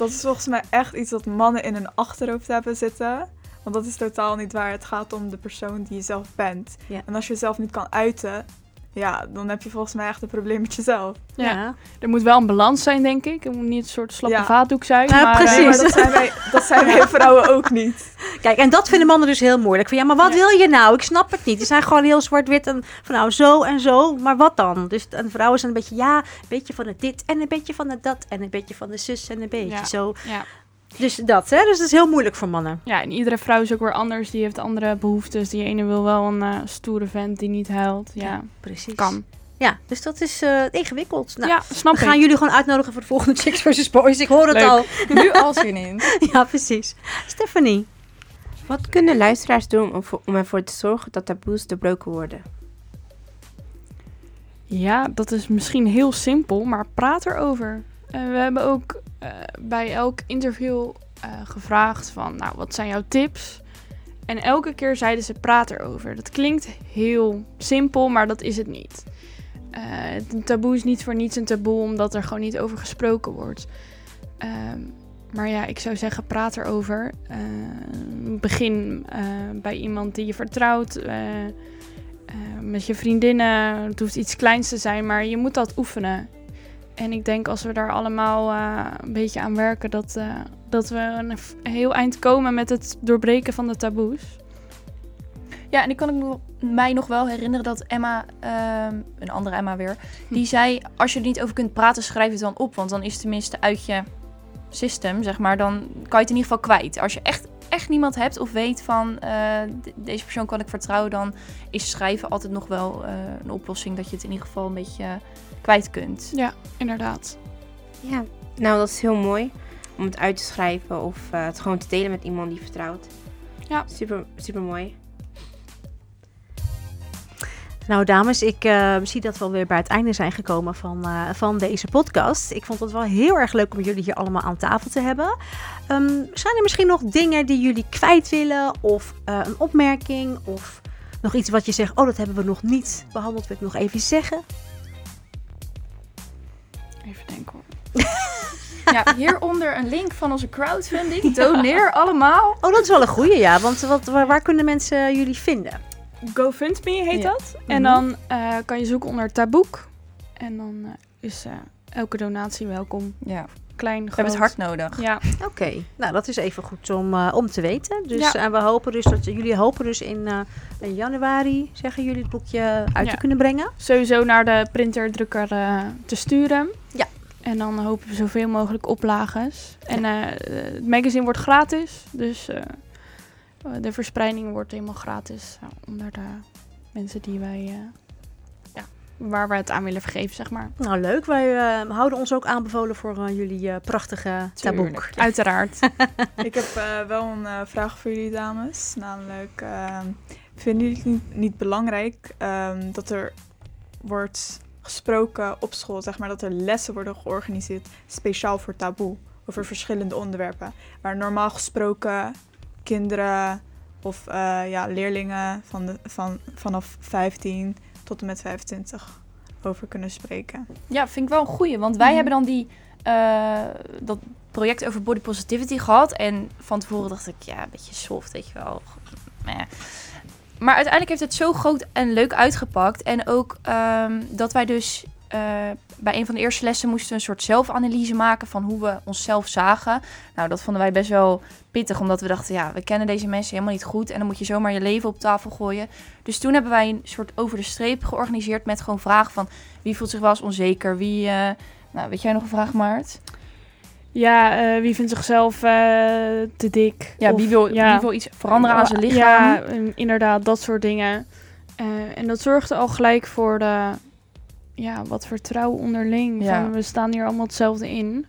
Dat is volgens mij echt iets wat mannen in hun achterhoofd hebben zitten. Want dat is totaal niet waar. Het gaat om de persoon die je zelf bent. Ja. En als je jezelf niet kan uiten, ja, dan heb je volgens mij echt een probleem met jezelf. Ja. Er moet wel een balans zijn, denk ik. Er moet niet een soort slappe Ja. vaatdoek zijn. Ja, maar, precies. Nee, maar dat zijn wij, dat zijn wij vrouwen ook niet. Kijk, en dat vinden mannen dus heel moeilijk. Van ja, maar wat Ja. wil je nou? Ik snap het niet. Die zijn gewoon heel zwart-wit en van nou zo en zo. Maar wat dan? Dus en vrouwen zijn een beetje ja, een beetje van het dit en een beetje van het dat en een beetje van de zus en een beetje Ja. zo. ja. Dus dat, hè? Dus dat is heel moeilijk voor mannen. ja, en iedere vrouw is ook weer anders. Die heeft andere behoeftes. Die ene wil wel een eh, stoere vent die niet huilt. Ja, precies. kan. Ja, dus dat is eh, ingewikkeld. Nou, ja, snap we gaan ik. jullie gewoon uitnodigen voor de volgende Chicks versus Boys. Ik hoor het Leuk. al. Nu al zin in. Ja, precies. Stephanie. Wat kunnen luisteraars doen om, voor- om ervoor te zorgen dat taboes doorbroken worden? Ja, dat is misschien heel simpel, maar praat erover. En we hebben ook eh, bij elk interview eh, gevraagd van, nou, wat zijn jouw tips? En elke keer zeiden ze, praat erover. Dat klinkt heel simpel, maar dat is het niet. Eh, een taboe is niet voor niets een taboe, omdat er gewoon niet over gesproken wordt. Ehm, maar ja, ik zou zeggen, praat erover. Eh, begin eh, bij iemand die je vertrouwt. eh, met je vriendinnen. Het hoeft iets kleins te zijn, maar je moet dat oefenen. En ik denk als we daar allemaal een beetje aan werken, dat, dat we een heel eind komen met het doorbreken van de taboes. Ja, en ik kan mij nog wel herinneren dat Emma, ehm, een andere Emma weer, die zei: Als je er niet over kunt praten, schrijf het dan op. Want dan is het tenminste uit je system, zeg maar. Dan kan je het in ieder geval kwijt. Als je echt, echt niemand hebt of weet van eh, de- deze persoon kan ik vertrouwen, dan is schrijven altijd nog wel eh, een oplossing dat je het in ieder geval een beetje kwijt kunt. Ja, inderdaad. Ja, nou dat is heel mooi om het uit te schrijven of eh, het gewoon te delen met iemand die je vertrouwt. Ja. Super, super mooi. Nou, dames, ik eh, zie dat we alweer bij het einde zijn gekomen van, eh, van deze podcast. Ik vond het wel heel erg leuk om jullie hier allemaal aan tafel te hebben. Ehm, zijn er misschien nog dingen die jullie kwijt willen? Of eh, een opmerking? Of nog iets wat je zegt, oh, dat hebben we nog niet behandeld, wil ik nog even zeggen? Even denken hoor. Ja, hieronder een link van onze crowdfunding. Doneer allemaal. Oh, dat is wel een goeie, ja. Want wat, waar, waar kunnen mensen jullie vinden? GoFundMe heet Ja. dat. En Mhm. dan eh, kan je zoeken onder taboek. En dan eh, is eh, elke donatie welkom. Ja, Klein, we hebben het groot. hard nodig. Ja, Oké, nou dat is even goed om, om te weten. Dus Ja. en we hopen dus dat jullie hopen dus in, in januari, zeggen jullie, het boekje uit Ja. te kunnen brengen. sowieso naar de printerdrukker eh te sturen. Ja. En dan hopen we zoveel mogelijk oplages. En het magazine wordt gratis. Dus de verspreiding wordt helemaal gratis. eh, onder de mensen die wij... eh, ja, waar we het aan willen vergeven, zeg maar. Nou, leuk. Wij eh, houden ons ook aanbevolen voor eh, jullie eh, prachtige taboek. Tuurlijk. Uiteraard. Ik heb eh, wel een eh, vraag voor jullie dames. Namelijk, ehm, vinden jullie het niet, niet belangrijk ehm, dat er wordt gesproken op school, zeg maar, dat er lessen worden georganiseerd speciaal voor taboe over verschillende onderwerpen, waar normaal gesproken kinderen of eh, ja, leerlingen van de, van, vanaf 15 tot en met 25 over kunnen spreken. Ja, vind ik wel een goeie. Want wij Mhm. hebben dan die, eh, dat project over body positivity gehad. En van tevoren dacht ik, ja, een beetje soft, weet je wel. Maar uiteindelijk heeft het zo groot en leuk uitgepakt. En ook ehm, dat wij dus eh, bij een van de eerste lessen moesten we een soort zelfanalyse maken van hoe we onszelf zagen. Nou, dat vonden wij best wel pittig, omdat we dachten, ja, we kennen deze mensen helemaal niet goed. En dan moet je zomaar je leven op tafel gooien. Dus toen hebben wij een soort over de streep georganiseerd met gewoon vragen van wie voelt zich wel eens onzeker, wie... eh, nou, weet jij nog een vraag, Maart? Ja, eh, wie vindt zichzelf eh, te dik? Ja, Of- wie, wil, ja. wie wil iets veranderen aan zijn lichaam? Ja, inderdaad, dat soort dingen. En dat zorgde al gelijk voor de, ja, wat vertrouwen onderling. Ja. Van, we staan hier allemaal hetzelfde in.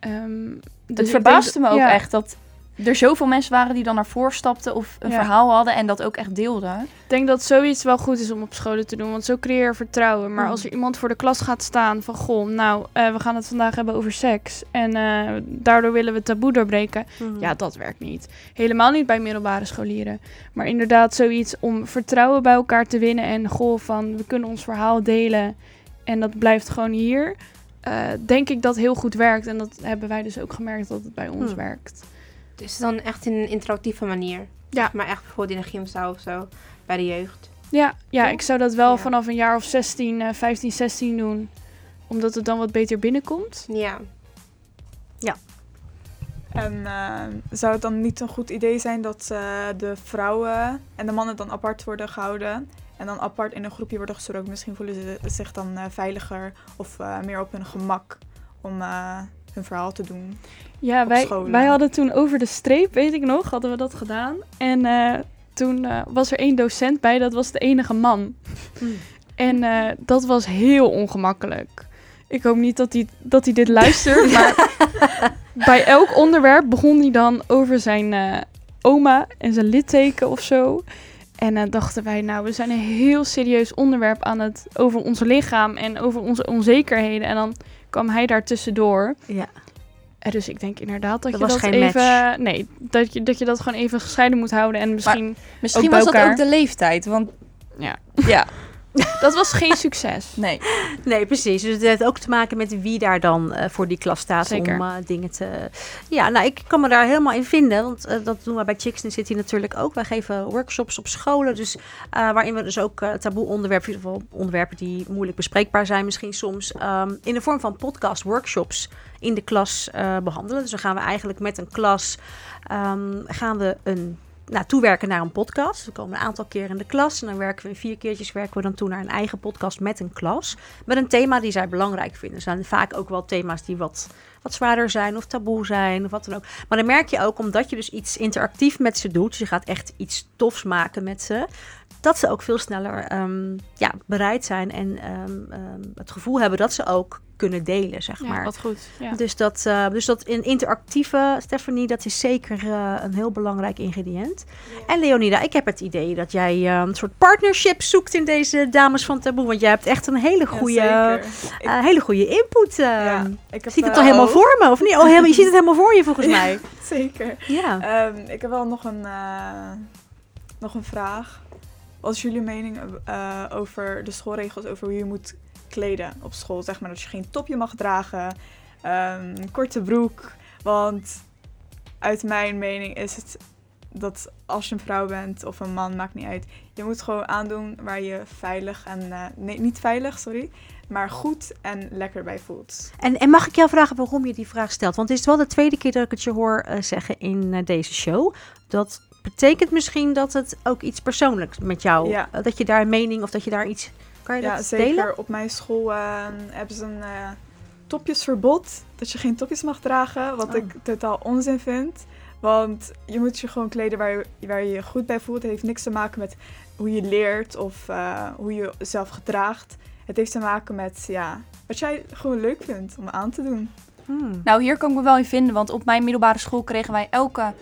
Dus ik het denk verbaasde me ook ja, echt dat er zoveel mensen waren die dan naar voren stapten of een Ja. verhaal hadden en dat ook echt deelden. Ik denk dat zoiets wel goed is om op scholen te doen, want zo creëer je vertrouwen. Maar Mm. als er iemand voor de klas gaat staan van, goh, nou, eh, we gaan het vandaag hebben over seks. En eh, daardoor willen we taboe doorbreken. Mhm. Ja, dat werkt niet. Helemaal niet bij middelbare scholieren. Maar inderdaad zoiets om vertrouwen bij elkaar te winnen. En goh, van we kunnen ons verhaal delen. En dat blijft gewoon hier. eh, denk ik dat heel goed werkt. En dat hebben wij dus ook gemerkt dat het bij ons Hmm. werkt. Dus dan echt in een interactieve manier. Ja. Maar echt bijvoorbeeld in een gymzaal of zo. Bij de jeugd. Ja, ja ik zou dat wel Ja. vanaf een jaar of 16, eh 15, 16 doen. Omdat het dan wat beter binnenkomt. Ja. En eh, zou het dan niet een goed idee zijn dat eh, de vrouwen en de mannen dan apart worden gehouden? En dan apart in een groepje worden gestoken. Misschien voelen ze zich dan eh, veiliger of eh, meer op hun gemak om eh, hun verhaal te doen. Ja, wij, scholen. wij hadden toen over de streep, weet ik nog, hadden we dat gedaan. En eh, toen eh, was er één docent bij, dat was de enige man. Hmm. En eh, dat was heel ongemakkelijk. Ik hoop niet dat hij, dat hij dit luistert, maar bij elk onderwerp begon hij dan over zijn oma en zijn litteken of zo. En dan dachten wij, nou, we zijn een heel serieus onderwerp aan het over ons lichaam en over onze onzekerheden. En dan kwam hij daar tussendoor. Ja. Eh, dus ik denk inderdaad dat, Dat je was dat geen even. match. Nee, dat je, dat je dat gewoon even gescheiden moet houden. En misschien. Misschien was dat ook de leeftijd, want Ja. ja, Dat was geen succes. nee. Nee, precies. Dus het heeft ook te maken met wie daar dan eh, voor die klas staat Zeker. om eh, dingen te... Ja, nou, ik kan me daar helemaal in vinden. Want eh, dat doen we bij Chicks in City natuurlijk ook. Wij geven workshops op scholen. Dus, eh, waarin we dus ook eh, taboe onderwerpen, in ieder geval onderwerpen die moeilijk bespreekbaar zijn misschien soms, ehm, in de vorm van podcast workshops in de klas eh, behandelen. Dus dan gaan we eigenlijk met een klas ehm, gaan we een nou, toewerken naar een podcast. We komen een aantal keer in de klas en dan werken we vier keertjes werken we dan toe naar een eigen podcast met een klas. Met een thema die zij belangrijk vinden. Er zijn vaak ook wel thema's die wat, wat zwaarder zijn of taboe zijn of wat dan ook. Maar dan merk je ook, omdat je dus iets interactief met ze doet, dus je gaat echt iets tofs maken met ze, dat ze ook veel sneller ehm, ja, bereid zijn en ehm, ehm, het gevoel hebben dat ze ook kunnen delen, zeg Ja, maar. wat goed. Ja. Dus dat, eh, dus dat in interactieve, Stephanie, dat is zeker eh, een heel belangrijk ingrediënt. En Leonida, ik heb het idee dat jij een soort partnership zoekt in deze dames van Taboe. Want jij hebt echt een hele goede. Ik- eh, hele goede input. ik heb, Ziet het al helemaal ook- voor me, of niet? Oh, helemaal, je ziet het helemaal voor je volgens mij. Zeker. Ja. Ik heb wel nog een, nog een vraag. Wat is jullie mening eh, over de schoolregels, over hoe je moet kleden op school? Zeg maar dat je geen topje mag dragen, ehm, korte broek. Want uit mijn mening is het dat als je een vrouw bent of een man, maakt niet uit. Je moet gewoon aandoen waar je veilig en... nee, niet veilig, sorry. Maar goed en lekker bij voelt. En, en mag ik jou vragen waarom je die vraag stelt? Want het is wel de tweede keer dat ik het je hoor eh, zeggen in deze show. Dat betekent misschien dat het ook iets persoonlijks met jou... Ja. eh, dat je daar een mening of dat je daar iets... Kan je Ja, dat zeker. delen? Op mijn school eh, hebben ze een eh, topjesverbod. Dat je geen topjes mag dragen. Wat Oh. ik totaal onzin vind. Want je moet je gewoon kleden waar je, waar je je goed bij voelt. Het heeft niks te maken met hoe je leert of eh, hoe je jezelf gedraagt. Het heeft te maken met ja, wat jij gewoon leuk vindt om aan te doen. Hmm. Nou, hier kan ik me wel in vinden, want op mijn middelbare school kregen wij elke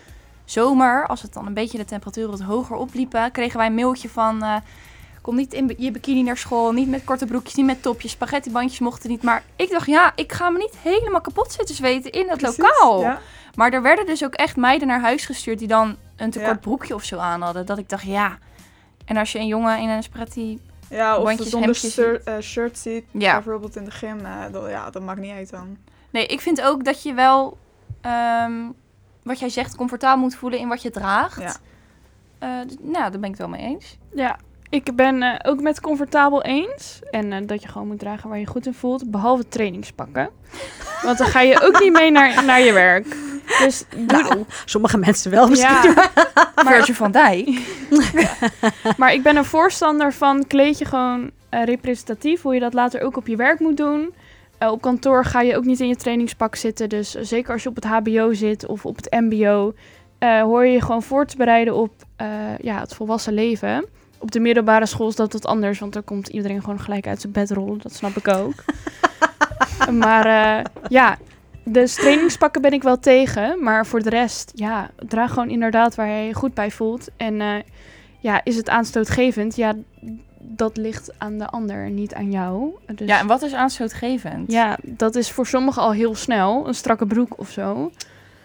zomer, als het dan een beetje de temperaturen wat hoger opliepen, kregen wij een mailtje van, eh, kom niet in je bikini naar school, niet met korte broekjes, niet met topjes, spaghettibandjes mochten niet. Maar ik dacht, ja, ik ga me niet helemaal kapot zitten zweten in dat Precies, lokaal. Ja, Maar er werden dus ook echt meiden naar huis gestuurd die dan een te Ja. kort broekje of zo aan hadden. Dat ik dacht, ja. En als je een jongen in een spaghetti... ja of zonder shirt, eh, shirt ziet. Ja. Bijvoorbeeld in de gym. eh, dat, ja, dat maakt niet uit dan. Nee, ik vind ook dat je wel, ehm, wat jij zegt, comfortabel moet voelen in wat je draagt. Ja. Eh, nou, daar ben ik het wel mee eens. Ja, Ik ben eh, ook met comfortabel eens. En eh, dat je gewoon moet dragen waar je goed in voelt. Behalve trainingspakken. Want dan ga je ook niet mee naar, naar je werk. Dus doe, Nou, sommige mensen wel misschien. ja, Virgil van Dijk. maar ik ben een voorstander van kleed je gewoon eh, representatief. Hoe je dat later ook op je werk moet doen. Eh, op kantoor ga je ook niet in je trainingspak zitten. Dus eh, zeker als je op het hbo zit of op het mbo... eh, hoor je je gewoon voor te bereiden op ja, het volwassen leven. Op de middelbare school is dat wat anders. Want dan komt iedereen gewoon gelijk uit zijn bed rollen. Dat snap ik ook. maar ja, dus trainingspakken ben ik wel tegen. Maar voor de rest, ja, draag gewoon inderdaad waar je je goed bij voelt. En ja, is het aanstootgevend? Ja, dat ligt aan de ander, niet aan jou. Dus, Ja, en wat is aanstootgevend? ja, dat is voor sommigen al heel snel. Een strakke broek of zo.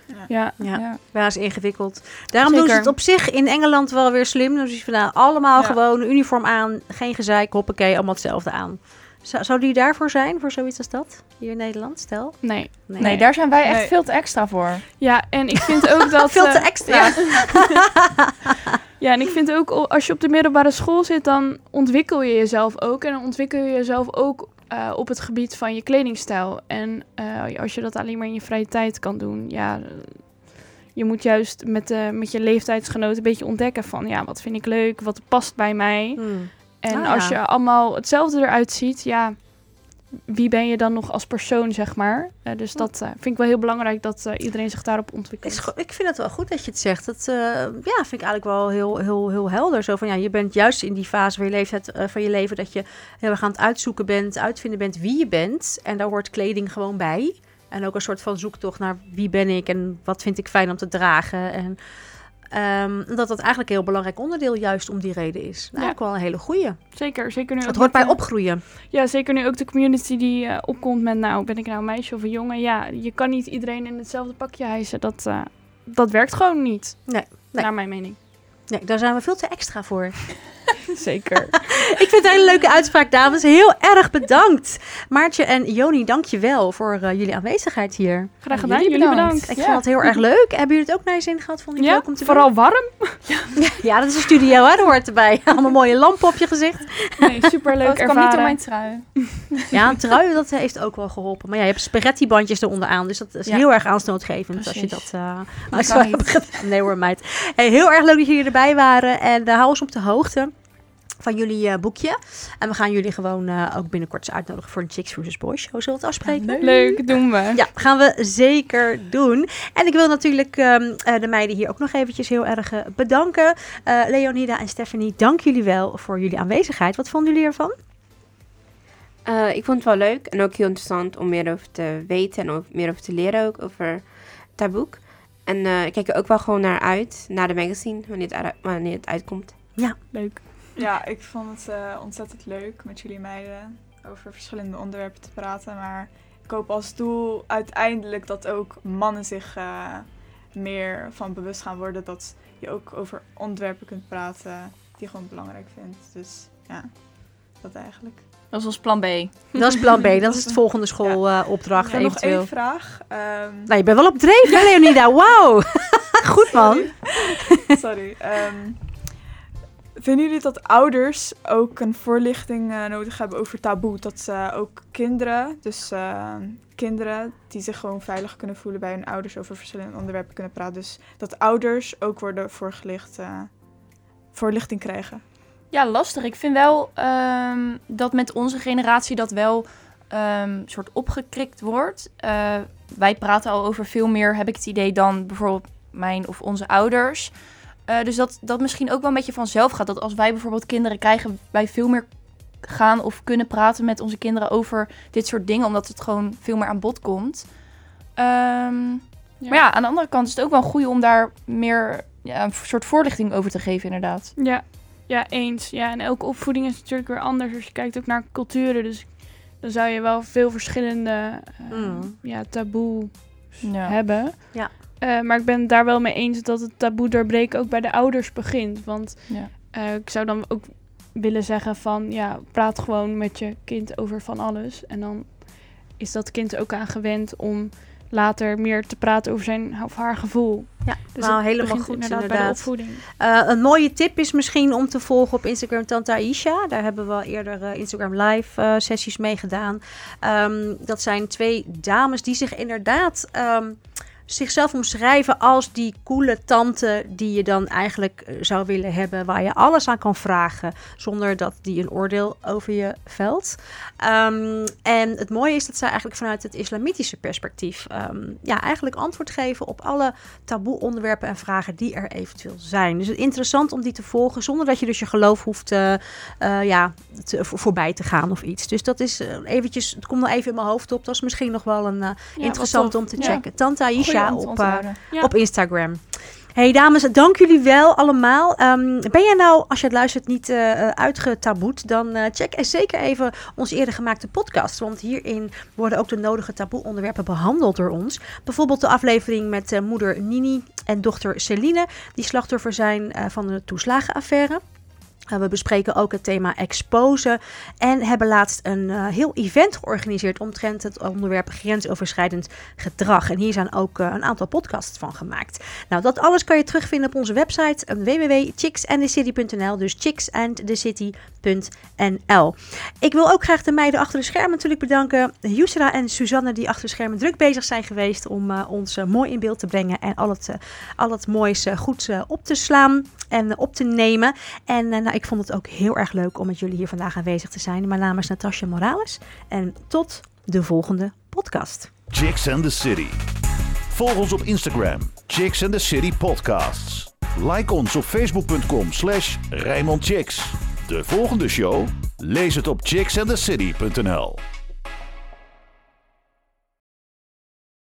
Ja. Ja, Ja, Ja. ja, is ingewikkeld. Daarom doen ze het op zich in Engeland wel weer slim. Dus je van, nou, allemaal Ja. gewoon uniform aan, geen gezeik, hoppakee, allemaal hetzelfde aan. Zou, zou die daarvoor zijn, voor zoiets als dat? Hier in Nederland, stel? nee. Nee, daar zijn wij echt Nee. veel te extra voor. Ja, en ik vind ook dat... Veel te eh, extra. Ja. en ik vind ook als je op de middelbare school zit, dan ontwikkel je jezelf ook. En dan ontwikkel je jezelf ook eh, op het gebied van je kledingstijl. En eh, als je dat alleen maar in je vrije tijd kan doen, ja, eh, je moet juist met, met je leeftijdsgenoten een beetje ontdekken van, ja, wat vind ik leuk, wat past bij mij. Hmm. En Ah, als ja. je allemaal hetzelfde eruit ziet, ja, wie ben je dan nog als persoon, zeg maar. Eh, dus dat eh, vind ik wel heel belangrijk dat eh, iedereen zich daarop ontwikkelt. Is ik vind het wel goed dat je het zegt. Dat ja, vind ik eigenlijk wel heel, heel, heel helder. Zo van, ja, je bent juist in die fase van je, leeftijd, van je leven dat je heel erg aan het uitzoeken bent, uitvinden bent wie je bent. En daar hoort kleding gewoon bij. En ook een soort van zoektocht naar wie ben ik en wat vind ik fijn om te dragen. En ehm, dat dat eigenlijk een heel belangrijk onderdeel juist om die reden is. Nou, Ja. ook wel een hele goeie. Zeker, zeker nu Het hoort bij opgroeien. Ja, zeker nu ook de community die eh, opkomt met, nou, ben ik nou een meisje of een jongen? Ja, je kan niet iedereen in hetzelfde pakje hijsen. Dat, eh, dat werkt gewoon niet. Nee, nee. Naar mijn mening. Nee, daar zijn we veel te extra voor. Zeker. Ik vind het een hele leuke uitspraak, dames. Heel erg bedankt. Maartje en Joni, dank je wel voor eh, jullie aanwezigheid hier. Graag gedaan. jullie Jullie bedankt. bedankt. Ik Ja. vond het heel erg leuk. Hebben jullie het ook naar je zin gehad? Vond je het Ja, leuk om te vooral warm. Ja, dat is een studio, hè? Dat hoort erbij. Allemaal mooie lampen op je gezicht. Nee, superleuk Oh, het kwam niet door ervaren. mijn trui. Ja, een trui, dat heeft ook wel geholpen. Maar ja, je hebt spaghetti-bandjes eronder aan. Dus dat is Ja. heel erg aanstootgevend als je dat... eh Dat als je hebt. Nee hoor, meid. Hey, heel erg leuk dat jullie erbij waren. En uh, hou ons op de hoogte van jullie uh, boekje. En we gaan jullie gewoon uh, ook binnenkort eens uitnodigen voor een Chicks vs. Boys show. Zullen we het afspreken? Ja, Leuk, doen we. Ja, gaan we zeker doen. En ik wil natuurlijk um, uh, de meiden hier ook nog eventjes heel erg uh, bedanken. Leonida en Stephanie, dank jullie wel voor jullie aanwezigheid. Wat vonden jullie ervan? Uh, ik vond het wel leuk en ook heel interessant om meer over te weten en over, meer over te leren ook over dat boek. En uh, ik kijk er ook wel gewoon naar uit, naar de magazine, wanneer het, wanneer het uitkomt. Ja, leuk. Ja, ik vond het uh, ontzettend leuk met jullie meiden over verschillende onderwerpen te praten. Maar ik hoop als doel uiteindelijk dat ook mannen zich uh, meer van bewust gaan worden. Dat je ook over onderwerpen kunt praten die je gewoon belangrijk vindt. Dus ja, dat eigenlijk. Dat is ons plan B. Dat is plan B. Dat is het volgende schoolopdracht ja. uh, nog één vraag. Um, nou, je bent wel op dreef, hè, Leonida? Wauw. Goed, man. Sorry. Sorry. Um, Vinden jullie dat ouders ook een voorlichting uh, nodig hebben over taboe? Dat uh, ook kinderen, dus uh, kinderen die zich gewoon veilig kunnen voelen bij hun ouders over verschillende onderwerpen kunnen praten. Dus dat ouders ook worden voorgelicht, uh, voorlichting krijgen. Ja, lastig. Ik vind wel um, dat met onze generatie dat wel um, soort opgekrikt wordt. Wij praten al over veel meer, heb ik het idee, dan bijvoorbeeld mijn of onze ouders. Uh, dus dat dat misschien ook wel een beetje vanzelf gaat. Dat als wij bijvoorbeeld kinderen krijgen, wij veel meer gaan of kunnen praten met onze kinderen over dit soort dingen. Omdat het gewoon veel meer aan bod komt. Um, ja. Maar ja, aan de andere kant is het ook wel goed om daar meer ja, een soort voorlichting over te geven, inderdaad. Ja, ja, eens. Ja, en elke opvoeding is natuurlijk weer anders. Als je kijkt ook naar culturen. Dus dan zou je wel veel verschillende uh, mm. ja, taboe ja. hebben. Ja. Uh, maar ik ben het daar wel mee eens dat het taboe doorbreken ook bij de ouders begint. Want ja. uh, ik zou dan ook willen zeggen van ja, praat gewoon met je kind over van alles. En dan is dat kind ook aan gewend om later meer te praten over zijn of haar gevoel. Ja, Dus nou, helemaal goed inderdaad, inderdaad. bij de opvoeding. Eh, een mooie tip is misschien om te volgen op Instagram Tante Aisha. Daar hebben we al eerder eh, Instagram live eh, sessies mee gedaan. Ehm, dat zijn twee dames die zich inderdaad ehm, zichzelf omschrijven als die coole tante die je dan eigenlijk eh, zou willen hebben, waar je alles aan kan vragen zonder dat die een oordeel over je velt. Ehm, en het mooie is dat zij eigenlijk vanuit het islamitische perspectief ehm, ja, eigenlijk antwoord geven op alle taboe onderwerpen en vragen die er eventueel zijn. Dus het is interessant om die te volgen zonder dat je dus je geloof hoeft eh, ja, te- voor- voorbij te gaan of iets. Dus dat is eh, eventjes, het komt nog even in mijn hoofd op. Dat is misschien nog wel een Ja, interessant om te checken. Aisha ont- op, eh, Ja. op Instagram. Hey dames, dank jullie wel allemaal. Ehm, ben jij nou, als je het luistert, niet eh, uitgetaboed, dan eh, check zeker even onze eerder gemaakte podcast. Want hierin worden ook de nodige taboe-onderwerpen behandeld door ons. Bijvoorbeeld de aflevering met moeder Nini en dochter Celine, die slachtoffer zijn van de toeslagenaffaire. Uh, we bespreken ook het thema exposen en hebben laatst een uh, heel event georganiseerd omtrent het onderwerp grensoverschrijdend gedrag. En hier zijn ook uh, een aantal podcasts van gemaakt. Nou, dat alles kan je terugvinden op onze website www.chicksandthecity.nl, dus chicksandthecity.nl. Ik wil ook graag de meiden achter de schermen natuurlijk bedanken. Yusra en Suzanne die achter de schermen druk bezig zijn geweest om ons mooi in beeld te brengen en al het, al het moois goed op te slaan en op te nemen. En nou, ik vond het ook heel erg leuk om met jullie hier vandaag aanwezig te zijn. Mijn naam is Natasja Morales en tot de volgende podcast. Chicks and the City. Volg ons op Instagram, Chicks and the City Podcasts. Like ons op facebook.com slash. De volgende show? Lees het op chicksandthecity.nl